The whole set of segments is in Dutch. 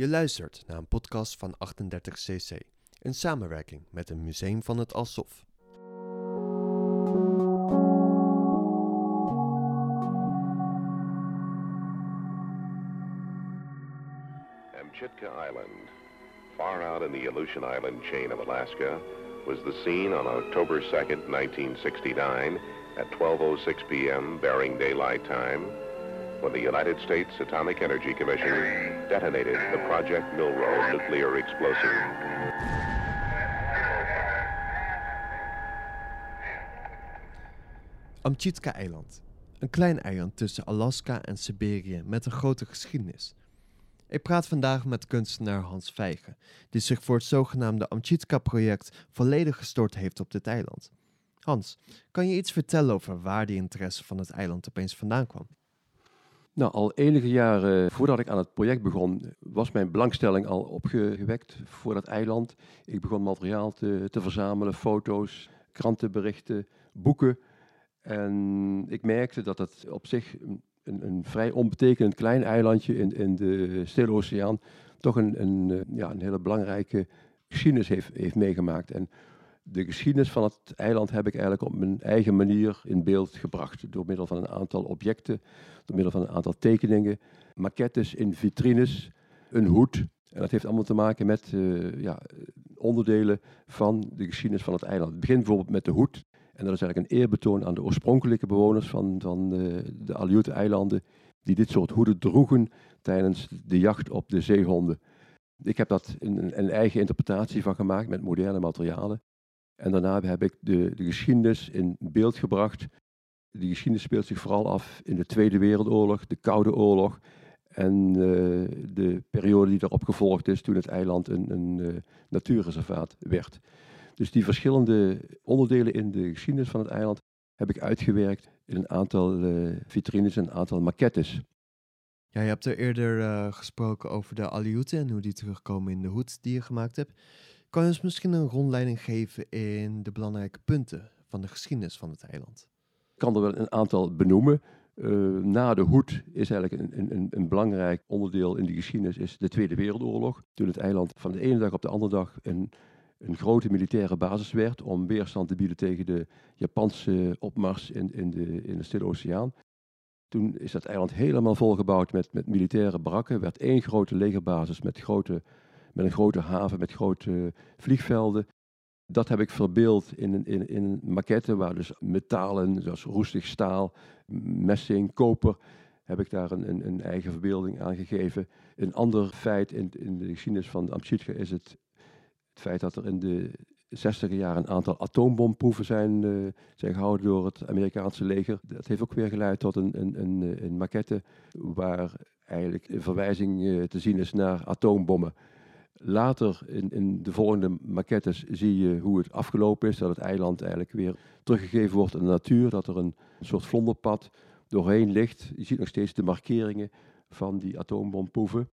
Je luistert naar een podcast van 38cc in samenwerking met het Museum van het Alsof. Amchitka Island, far out in the Aleutian Island chain of Alaska, was the scene on October 2nd, 1969, at 12.06 p.m. Bering Daylight Time, when the United States Atomic Energy Commission detonated the Project Milrow nuclear explosive. Amchitka-eiland. Een klein eiland tussen Alaska en Siberië met een grote geschiedenis. Ik praat vandaag met kunstenaar Hans Vijgen, die zich voor het zogenaamde Amchitka-project volledig gestort heeft op dit eiland. Hans, kan je iets vertellen over waar die interesse van het eiland opeens vandaan kwam? Nou, al enige jaren voordat ik aan het project begon, was mijn belangstelling al opgewekt voor dat eiland. Ik begon materiaal te, te verzamelen, foto's, krantenberichten, boeken. En ik merkte dat het op zich een, een vrij onbetekenend klein eilandje in, in de Stille Oceaan toch een, een, eh, ja, een hele belangrijke geschiedenis heeft, heeft meegemaakt. En de geschiedenis van het eiland heb ik eigenlijk op mijn eigen manier in beeld gebracht. Door middel van een aantal objecten, door middel van een aantal tekeningen, maquettes in vitrines, een hoed. En dat heeft allemaal te maken met uh, ja, onderdelen van de geschiedenis van het eiland. Het begint bijvoorbeeld met de hoed. En dat is eigenlijk een eerbetoon aan de oorspronkelijke bewoners van, van uh, de Aleute-eilanden, die dit soort hoeden droegen tijdens de jacht op de zeehonden. Ik heb daar een, een, eigen interpretatie van gemaakt met moderne materialen. En daarna heb ik de, de geschiedenis in beeld gebracht. Die geschiedenis speelt zich vooral af in de Tweede Wereldoorlog, de Koude Oorlog en uh, de periode die daarop gevolgd is toen het eiland een, een uh, natuurreservaat werd. Dus die verschillende onderdelen in de geschiedenis van het eiland heb ik uitgewerkt in een aantal uh, vitrines en een aantal maquettes. Ja, je hebt er eerder gesproken over de Aleuten en hoe die terugkomen in de hoed die je gemaakt hebt. Kan je ons misschien een rondleiding geven in de belangrijke punten van de geschiedenis van het eiland? Ik kan er wel een aantal benoemen. Uh, na de hoed is eigenlijk een, een, een, belangrijk onderdeel in die geschiedenis is de Tweede Wereldoorlog. Toen het eiland van de ene dag op de andere dag een, een grote militaire basis werd om weerstand te bieden tegen de Japanse opmars in, in, de, in de Stille Oceaan. Toen is dat eiland helemaal volgebouwd met, met militaire barakken. werd één grote legerbasis met grote met een grote haven, met grote vliegvelden. Dat heb ik verbeeld in een, in, in maquette waar dus metalen, zoals roestig staal, messing, koper, heb ik daar een, een, een eigen verbeelding aan gegeven. Een ander feit in, in de geschiedenis van Amchitka is het, het feit dat er in de 60 jaar een aantal atoombomproeven zijn, uh, zijn gehouden door het Amerikaanse leger. Dat heeft ook weer geleid tot een, een, een, een maquette waar eigenlijk een verwijzing uh, te zien is naar atoombommen. Later in, in de volgende maquettes zie je hoe het afgelopen is. Dat het eiland eigenlijk weer teruggegeven wordt aan de natuur. Dat er een soort vlonderpad doorheen ligt. Je ziet nog steeds de markeringen van die atoombomproeven.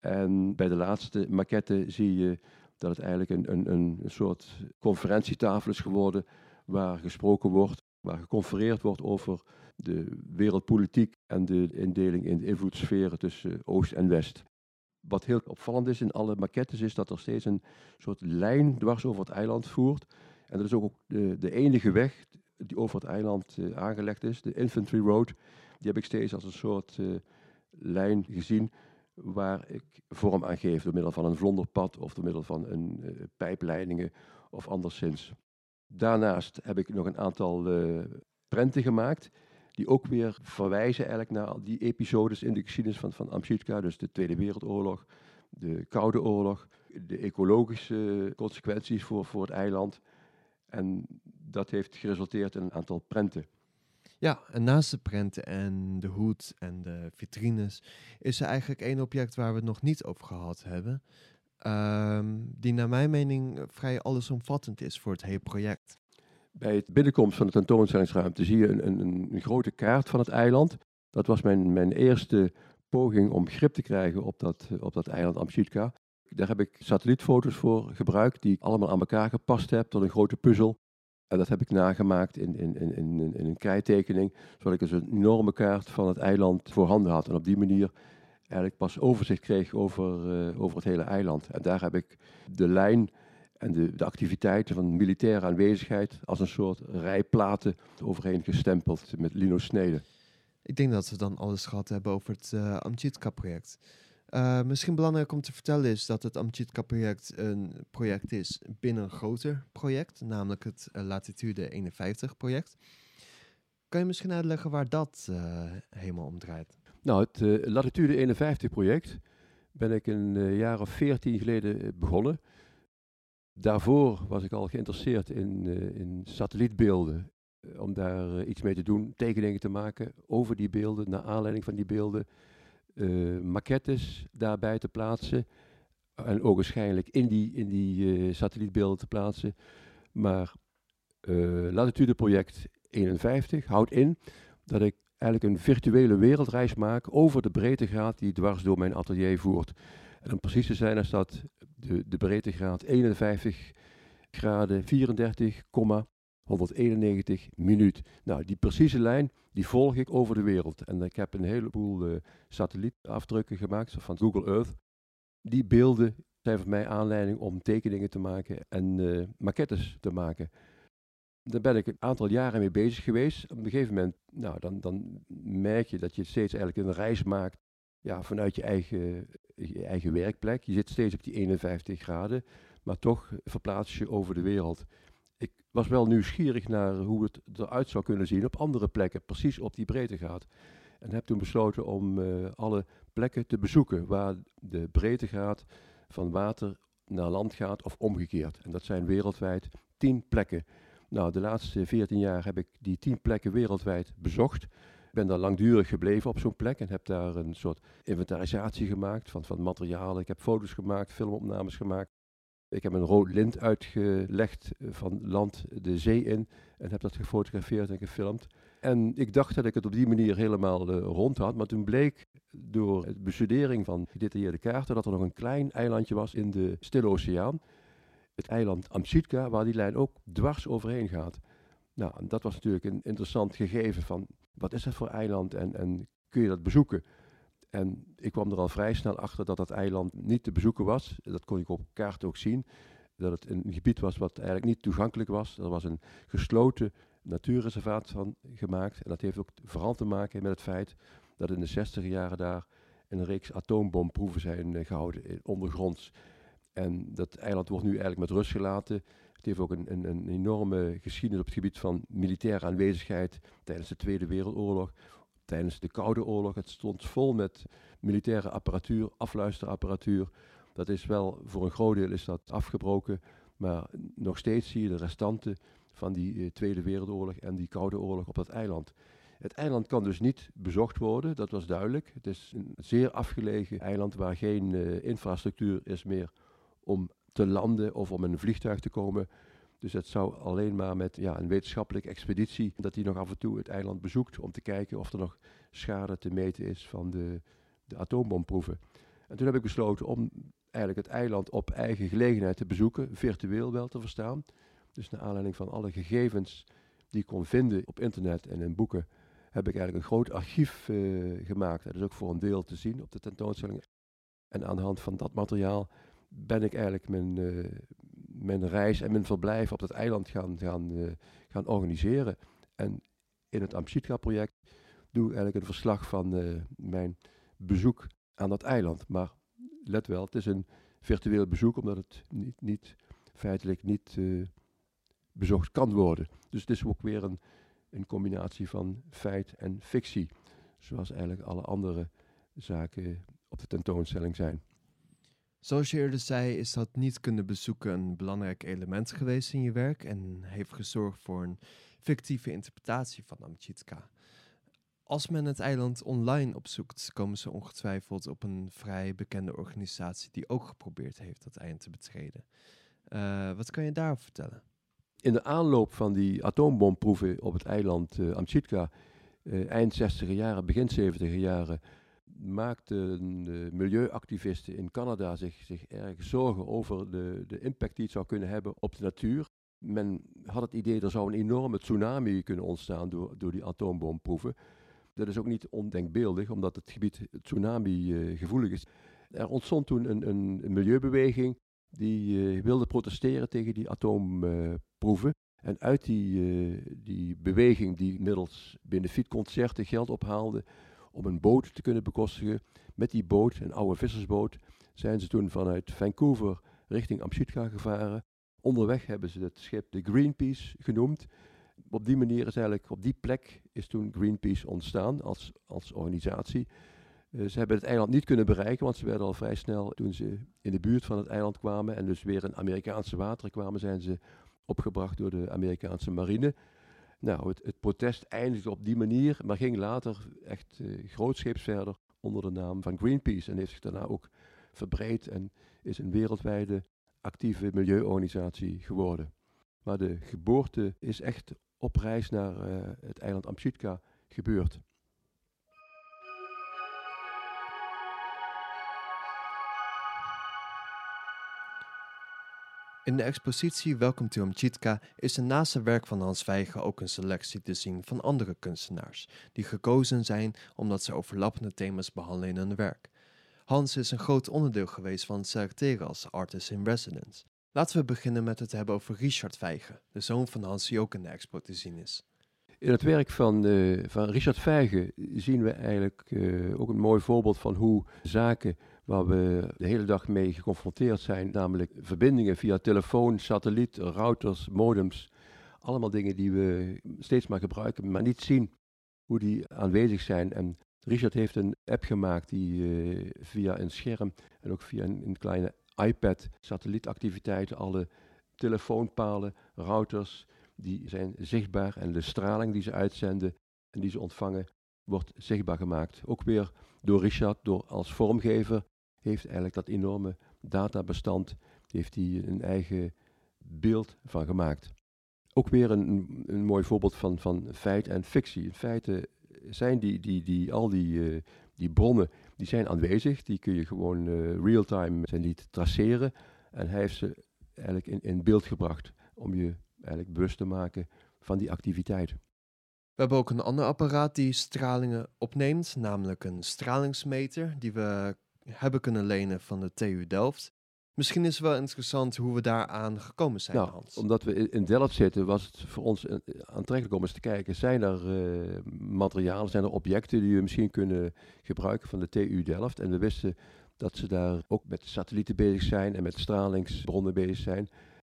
En bij de laatste maquette zie je dat het eigenlijk een, een, een soort conferentietafel is geworden. Waar gesproken wordt, waar geconfereerd wordt over de wereldpolitiek en de indeling in de invloedssferen tussen Oost en West. Wat heel opvallend is in alle maquettes is dat er steeds een soort lijn dwars over het eiland voert. En dat is ook de, de enige weg die over het eiland uh, aangelegd is, de Infantry Road. Die heb ik steeds als een soort uh, lijn gezien waar ik vorm aan geef door middel van een vlonderpad of door middel van een uh, pijpleidingen of anderszins. Daarnaast heb ik nog een aantal prenten gemaakt die ook weer verwijzen eigenlijk naar die episodes in de geschiedenis van, van Amchitka, dus de Tweede Wereldoorlog, de Koude Oorlog, de ecologische consequenties voor, voor het eiland. En dat heeft geresulteerd in een aantal prenten. Ja, en naast de prenten en de hoed en de vitrines is er eigenlijk één object waar we het nog niet over gehad hebben. Um, die naar mijn mening vrij allesomvattend is voor het hele project. Bij het binnenkomst van de tentoonstellingsruimte zie je een, een, een grote kaart van het eiland. Dat was mijn, mijn eerste poging om grip te krijgen op dat, op dat eiland Amchitka. Daar heb ik satellietfoto's voor gebruikt, die ik allemaal aan elkaar gepast heb tot een grote puzzel. En dat heb ik nagemaakt in, in, in, in, in een krijttekening, zodat ik dus een enorme kaart van het eiland voorhanden had. En op die manier eigenlijk pas overzicht kreeg over, eh, over het hele eiland. En daar heb ik de lijn en de, de activiteiten van militaire aanwezigheid als een soort rijplaten overheen gestempeld met Lino Snede. Ik denk dat we dan alles gehad hebben over het uh, Amchitka-project. Uh, misschien belangrijk om te vertellen is dat het Amchitka-project een project is binnen een groter project, namelijk het uh, Latitude 51-project. Kan je misschien uitleggen waar dat helemaal om draait? Nou, het Latitude 51-project ben ik een jaar of veertien geleden begonnen. Daarvoor was ik al geïnteresseerd in, in satellietbeelden eh, om daar eh, iets mee te doen, tekeningen te maken over die beelden, naar aanleiding van die beelden, uh, maquettes daarbij te plaatsen en ook waarschijnlijk in die, in die satellietbeelden te plaatsen. Maar Latitude Project 51 houdt in dat ik eigenlijk een virtuele wereldreis maak over de breedtegraad die dwars door mijn atelier voert. En om precies te zijn is dat de, de breedtegraad 51 graden 34, 191 minuut. Nou, die precieze lijn, die volg ik over de wereld. En ik heb een heleboel uh, satellietafdrukken gemaakt van Google Earth. Die beelden zijn voor mij aanleiding om tekeningen te maken en uh, maquettes te maken. Daar ben ik een aantal jaren mee bezig geweest. Op een gegeven moment, nou, dan, dan merk je dat je steeds eigenlijk een reis maakt ja, vanuit je eigen, eigen werkplek. Je zit steeds op die 51 graden, maar toch verplaats je over de wereld ik was wel nieuwsgierig naar hoe het eruit zou kunnen zien op andere plekken, precies op die breedtegraad. En heb toen besloten om uh, alle plekken te bezoeken waar de breedtegraad van water naar land gaat of omgekeerd. En dat zijn wereldwijd tien plekken. Nou, de laatste veertien jaar heb ik die tien plekken wereldwijd bezocht. Ben daar langdurig gebleven op zo'n plek en heb daar een soort inventarisatie gemaakt van, van materialen. Ik heb foto's gemaakt, filmopnames gemaakt. Ik heb een rood lint uitgelegd eh, van land de zee in en heb dat gefotografeerd en gefilmd. En ik dacht dat ik het op die manier helemaal uh, rond had, maar toen bleek door het bestudering van gedetailleerde kaarten dat er nog een klein eilandje was in de Stille Oceaan. Het eiland Amchitka, waar die lijn ook dwars overheen gaat. Nou, dat was natuurlijk een interessant gegeven van wat is dat voor eiland en, en kun je dat bezoeken? En ik kwam er al vrij snel achter dat dat eiland niet te bezoeken was. Dat kon ik op kaart ook zien. Dat het een gebied was wat eigenlijk niet toegankelijk was. Er was een gesloten natuurreservaat van gemaakt. En dat heeft ook vooral te maken met het feit dat in de 60 jaren daar een reeks atoombomproeven zijn uh, gehouden ondergronds. En dat eiland wordt nu eigenlijk met rust gelaten. Het heeft ook een, enorme geschiedenis op het gebied van militaire aanwezigheid tijdens de Tweede Wereldoorlog tijdens de Koude Oorlog. Het stond vol met militaire apparatuur, afluisterapparatuur. Dat is wel, voor een groot deel is dat afgebroken, maar nog steeds zie je de restanten van die eh, Tweede Wereldoorlog en die Koude Oorlog op dat eiland. Het eiland kan dus niet bezocht worden, dat was duidelijk. Het is een zeer afgelegen eiland waar geen uh, infrastructuur is meer om te landen of om in een vliegtuig te komen. Dus het zou alleen maar met ja, een wetenschappelijke expeditie, dat hij nog af en toe het eiland bezoekt om te kijken of er nog schade te meten is van de, de atoombomproeven. En toen heb ik besloten om eigenlijk het eiland op eigen gelegenheid te bezoeken, virtueel wel te verstaan. Dus naar aanleiding van alle gegevens die ik kon vinden op internet en in boeken, heb ik eigenlijk een groot archief uh, gemaakt. Dat is ook voor een deel te zien op de tentoonstelling. En aan de hand van dat materiaal ben ik eigenlijk mijn, uh, mijn reis en mijn verblijf op dat eiland gaan, gaan, uh, gaan organiseren. En in het Amchitka-project doe ik eigenlijk een verslag van uh, mijn bezoek aan dat eiland. Maar let wel, het is een virtueel bezoek, omdat het niet, niet feitelijk niet bezocht kan worden. Dus het is ook weer een, een combinatie van feit en fictie. Zoals eigenlijk alle andere zaken op de tentoonstelling zijn. Zoals je eerder zei, is dat niet kunnen bezoeken een belangrijk element geweest in je werk en heeft gezorgd voor een fictieve interpretatie van Amchitka. Als men het eiland online opzoekt, komen ze ongetwijfeld op een vrij bekende organisatie die ook geprobeerd heeft dat eiland te betreden. Uh, wat kan je daarover vertellen? In de aanloop van die atoombomproeven op het eiland uh, Amchitka, uh, eind 60 jaren, begin 70 jaren, maakten milieuactivisten in Canada zich, zich erg zorgen over de, de impact die het zou kunnen hebben op de natuur. Men had het idee, er zou een enorme tsunami kunnen ontstaan door, door die atoombomproeven. Dat is ook niet ondenkbeeldig, omdat het gebied tsunami-gevoelig is. Er ontstond toen een, een, milieubeweging die wilde protesteren tegen die atoomproeven. En uit die, die beweging die middels benefietconcerten geld ophaalde om een boot te kunnen bekostigen, met die boot, een oude vissersboot, zijn ze toen vanuit Vancouver richting Amchitka gevaren. Onderweg hebben ze het schip de Greenpeace genoemd. Op die manier is eigenlijk, op die plek is toen Greenpeace ontstaan als, als organisatie. Uh, ze hebben het eiland niet kunnen bereiken, want ze werden al vrij snel, toen ze in de buurt van het eiland kwamen en dus weer in Amerikaanse wateren kwamen, zijn ze opgebracht door de Amerikaanse marine. Nou, het, het protest eindigde op die manier, maar ging later echt uh, grootscheeps verder onder de naam van Greenpeace en heeft zich daarna ook verbreed en is een wereldwijde actieve milieuorganisatie geworden. Maar de geboorte is echt op reis naar uh, het eiland Amchitka gebeurd. In de expositie Welcome to Amchitka is er naast het werk van Hans Vijgen ook een selectie te zien van andere kunstenaars, die gekozen zijn omdat ze overlappende thema's behandelen in hun werk. Hans is een groot onderdeel geweest van het selecteren als artist in residence. Laten we beginnen met het hebben over Richard Vijgen, de zoon van Hans die ook in de expo te zien is. In het werk van, uh, van Richard Vijgen zien we eigenlijk uh, ook een mooi voorbeeld van hoe zaken waar we de hele dag mee geconfronteerd zijn, namelijk verbindingen via telefoon, satelliet, routers, modems, allemaal dingen die we steeds maar gebruiken, maar niet zien hoe die aanwezig zijn. En Richard heeft een app gemaakt die uh, via een scherm en ook via een, een kleine iPad satellietactiviteiten, alle telefoonpalen, routers, die zijn zichtbaar en de straling die ze uitzenden en die ze ontvangen wordt zichtbaar gemaakt. Ook weer door Richard, door als vormgever, heeft eigenlijk dat enorme databestand, heeft hij een eigen beeld van gemaakt. Ook weer een, een mooi voorbeeld van, van feit en fictie. In feite zijn die, die, die, al die, uh, die bronnen die zijn aanwezig. Die kun je gewoon uh, real-time te traceren. En hij heeft ze eigenlijk in, in beeld gebracht om je eigenlijk bewust te maken van die activiteit. We hebben ook een ander apparaat die stralingen opneemt, namelijk een stralingsmeter die we hebben kunnen lenen van de TU Delft. Misschien is het wel interessant hoe we daaraan gekomen zijn, nou, Hans. Omdat we in Delft zitten, was het voor ons aantrekkelijk om eens te kijken. Zijn er uh, materialen, zijn er objecten die we misschien kunnen gebruiken van de TU Delft? En we wisten dat ze daar ook met satellieten bezig zijn en met stralingsbronnen bezig zijn.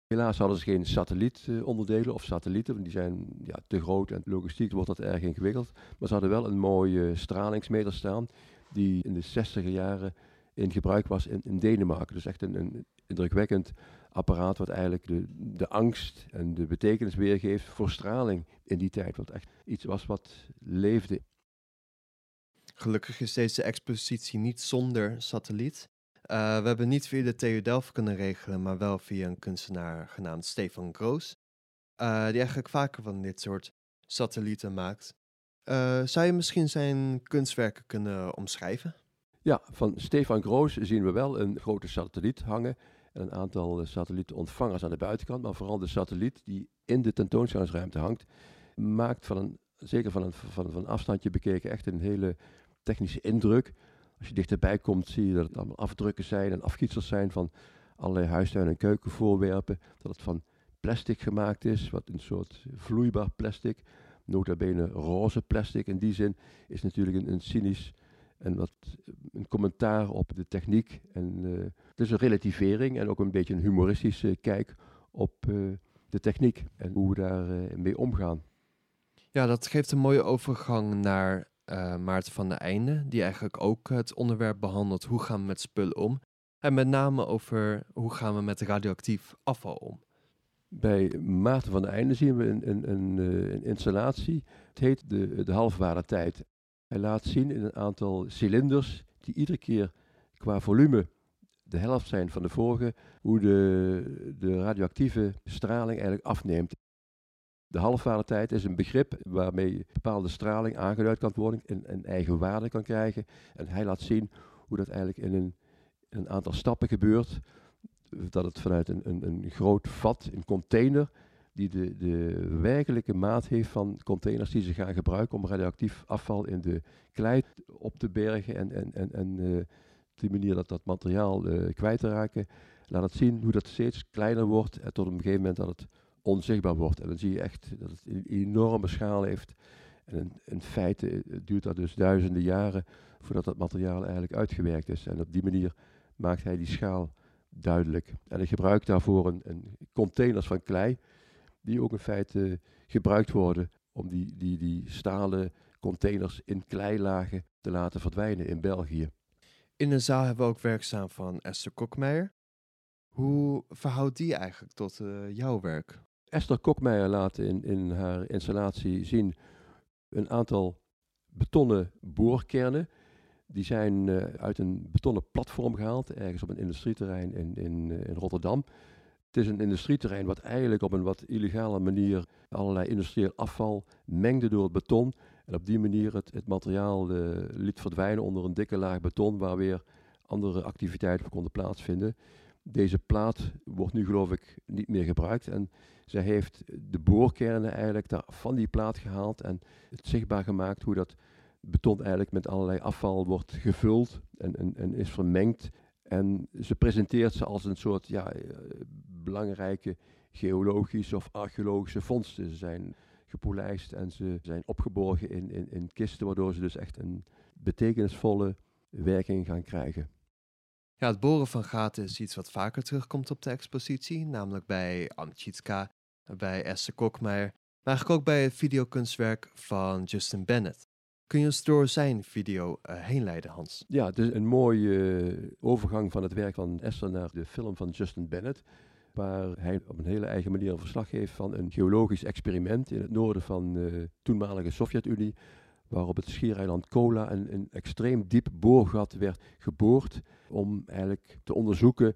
Helaas hadden ze geen satellietonderdelen of satellieten, want die zijn ja, te groot en logistiek wordt dat erg ingewikkeld. Maar ze hadden wel een mooie stralingsmeter staan, die in de 60 jaren in gebruik was in, Denemarken. Dus echt een, een, indrukwekkend apparaat wat eigenlijk de, de angst en de betekenis weergeeft voor straling in die tijd. Wat echt iets was wat leefde. Gelukkig is deze expositie niet zonder satelliet. Uh, we hebben niet via de TU Delft kunnen regelen, maar wel via een kunstenaar genaamd Stefan Groos. Uh, die eigenlijk vaker van dit soort satellieten maakt. Uh, zou je misschien zijn kunstwerken kunnen omschrijven? Ja, van Stefan Groos zien we wel een grote satelliet hangen. En een aantal satellietontvangers aan de buitenkant. Maar vooral de satelliet die in de tentoonstellingsruimte hangt. Maakt van een, zeker van een, van, van een afstandje bekeken, echt een hele technische indruk. Als je dichterbij komt, zie je dat het allemaal afdrukken zijn en afgietsels zijn van allerlei huistuin- en keukenvoorwerpen. Dat het van plastic gemaakt is, wat een soort vloeibaar plastic. Nota bene roze plastic. In die zin is natuurlijk een, een cynisch en wat een commentaar op de techniek. En uh, het is een relativering en ook een beetje een humoristische kijk op uh, de techniek en hoe we daar uh, mee omgaan. Ja, dat geeft een mooie overgang naar Maarten van der Einde, die eigenlijk ook het onderwerp behandelt hoe gaan we met spullen om. En met name over hoe gaan we met radioactief afval om. Bij Maarten van der Einde zien we een, een, een, een installatie. Het heet de, de tijd. Hij laat zien in een aantal cilinders die iedere keer qua volume de helft zijn van de vorige, hoe de, de radioactieve straling eigenlijk afneemt. De halfwaardetijd is een begrip waarmee bepaalde straling aangeduid kan worden en een eigen waarde kan krijgen. En hij laat zien hoe dat eigenlijk in een, in een aantal stappen gebeurt. Dat het vanuit een, een, een groot vat, een container, die de, de werkelijke maat heeft van containers die ze gaan gebruiken om radioactief afval in de klei op te bergen en, en, en, en uh, op die manier dat dat materiaal uh, kwijt te raken. Laat het zien hoe dat steeds kleiner wordt en tot op een gegeven moment dat het onzichtbaar wordt. En dan zie je echt dat het een enorme schaal heeft. En in, feite eh, duurt dat dus duizenden jaren voordat dat materiaal eigenlijk uitgewerkt is. En op die manier maakt hij die schaal duidelijk. En hij gebruikt daarvoor een, een containers van klei, die ook in feite gebruikt worden om die, die, die stalen containers in kleilagen te laten verdwijnen in België. In de zaal hebben we ook werkzaam van Esther Kokmeijer. Hoe verhoudt die eigenlijk tot uh, jouw werk? Esther Kokmeijer laat in, in haar installatie zien een aantal betonnen boorkernen. Die zijn uh, uit een betonnen platform gehaald, ergens op een industrieterrein in, in, uh, in Rotterdam. Het is een industrieterrein wat eigenlijk op een wat illegale manier allerlei industrieel afval mengde door het beton. En op die manier het, het materiaal uh, liet verdwijnen onder een dikke laag beton waar weer andere activiteiten konden plaatsvinden. Deze plaat wordt nu geloof ik niet meer gebruikt en zij heeft de boorkernen eigenlijk daar van die plaat gehaald en het zichtbaar gemaakt hoe dat beton eigenlijk met allerlei afval wordt gevuld en, en, en is vermengd. En ze presenteert ze als een soort ja, eh, belangrijke geologische of archeologische vondsten. Ze zijn gepolijst en ze zijn opgeborgen in, in, in kisten, waardoor ze dus echt een betekenisvolle werking gaan krijgen. Ja, het boren van gaten is iets wat vaker terugkomt op de expositie, namelijk bij Amchitska, bij Esther Kokmeijer, maar eigenlijk ook bij het videokunstwerk van Justin Bennett. Kun je ons door zijn video uh, heen leiden, Hans? Ja, het is een mooie uh, overgang van het werk van Esther naar de film van Justin Bennett. Waar hij op een hele eigen manier een verslag geeft van een geologisch experiment in het noorden van de uh, toenmalige Sovjet-Unie. Waar op het schiereiland Kola een, een extreem diep boorgat werd geboord. Om eigenlijk te onderzoeken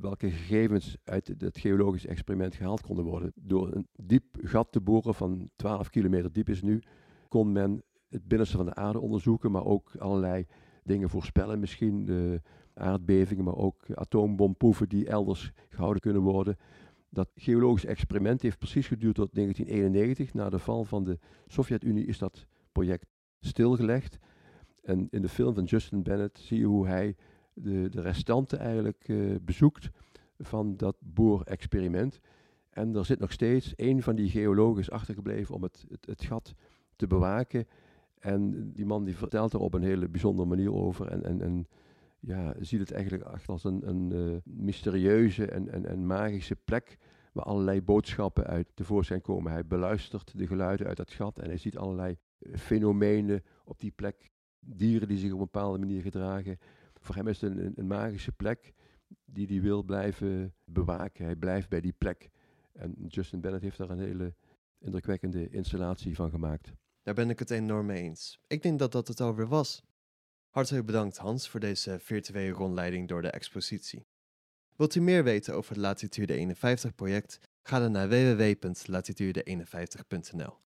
welke gegevens uit het geologisch experiment gehaald konden worden. Door een diep gat te boren van 12 kilometer diep is nu, kon men het binnenste van de aarde onderzoeken, maar ook allerlei dingen voorspellen. Misschien de aardbevingen, maar ook atoombomproeven die elders gehouden kunnen worden. Dat geologisch experiment heeft precies geduurd tot 1991. Na de val van de Sovjet-Unie is dat project stilgelegd. En in de film van Justin Bennett zie je hoe hij de, de restanten eigenlijk uh, bezoekt van dat boorexperiment. En er zit nog steeds een van die geologen achtergebleven om het, het gat te bewaken. En die man die vertelt er op een hele bijzondere manier over. En, en, en ja, ziet het eigenlijk echt als een, een uh, mysterieuze en, en, en magische plek waar allerlei boodschappen uit tevoorschijn komen. Hij beluistert de geluiden uit dat gat en hij ziet allerlei uh, fenomenen op die plek. Dieren die zich op een bepaalde manier gedragen. Voor hem is het een, een, magische plek die hij wil blijven bewaken. Hij blijft bij die plek. En Justin Bennett heeft daar een hele indrukwekkende installatie van gemaakt. Daar ben ik het enorm mee eens. Ik denk dat dat het alweer was. Hartelijk bedankt Hans voor deze virtuele rondleiding door de expositie. Wilt u meer weten over het Latitude 51 project? Ga dan naar www.latitude51.nl.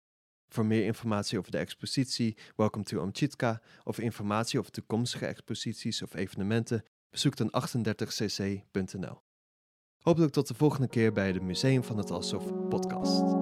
Voor meer informatie over de expositie Welcome to Amchitka of informatie over toekomstige exposities of evenementen, bezoek dan 38cc.nl. Hopelijk tot de volgende keer bij de Museum van het Alsof podcast.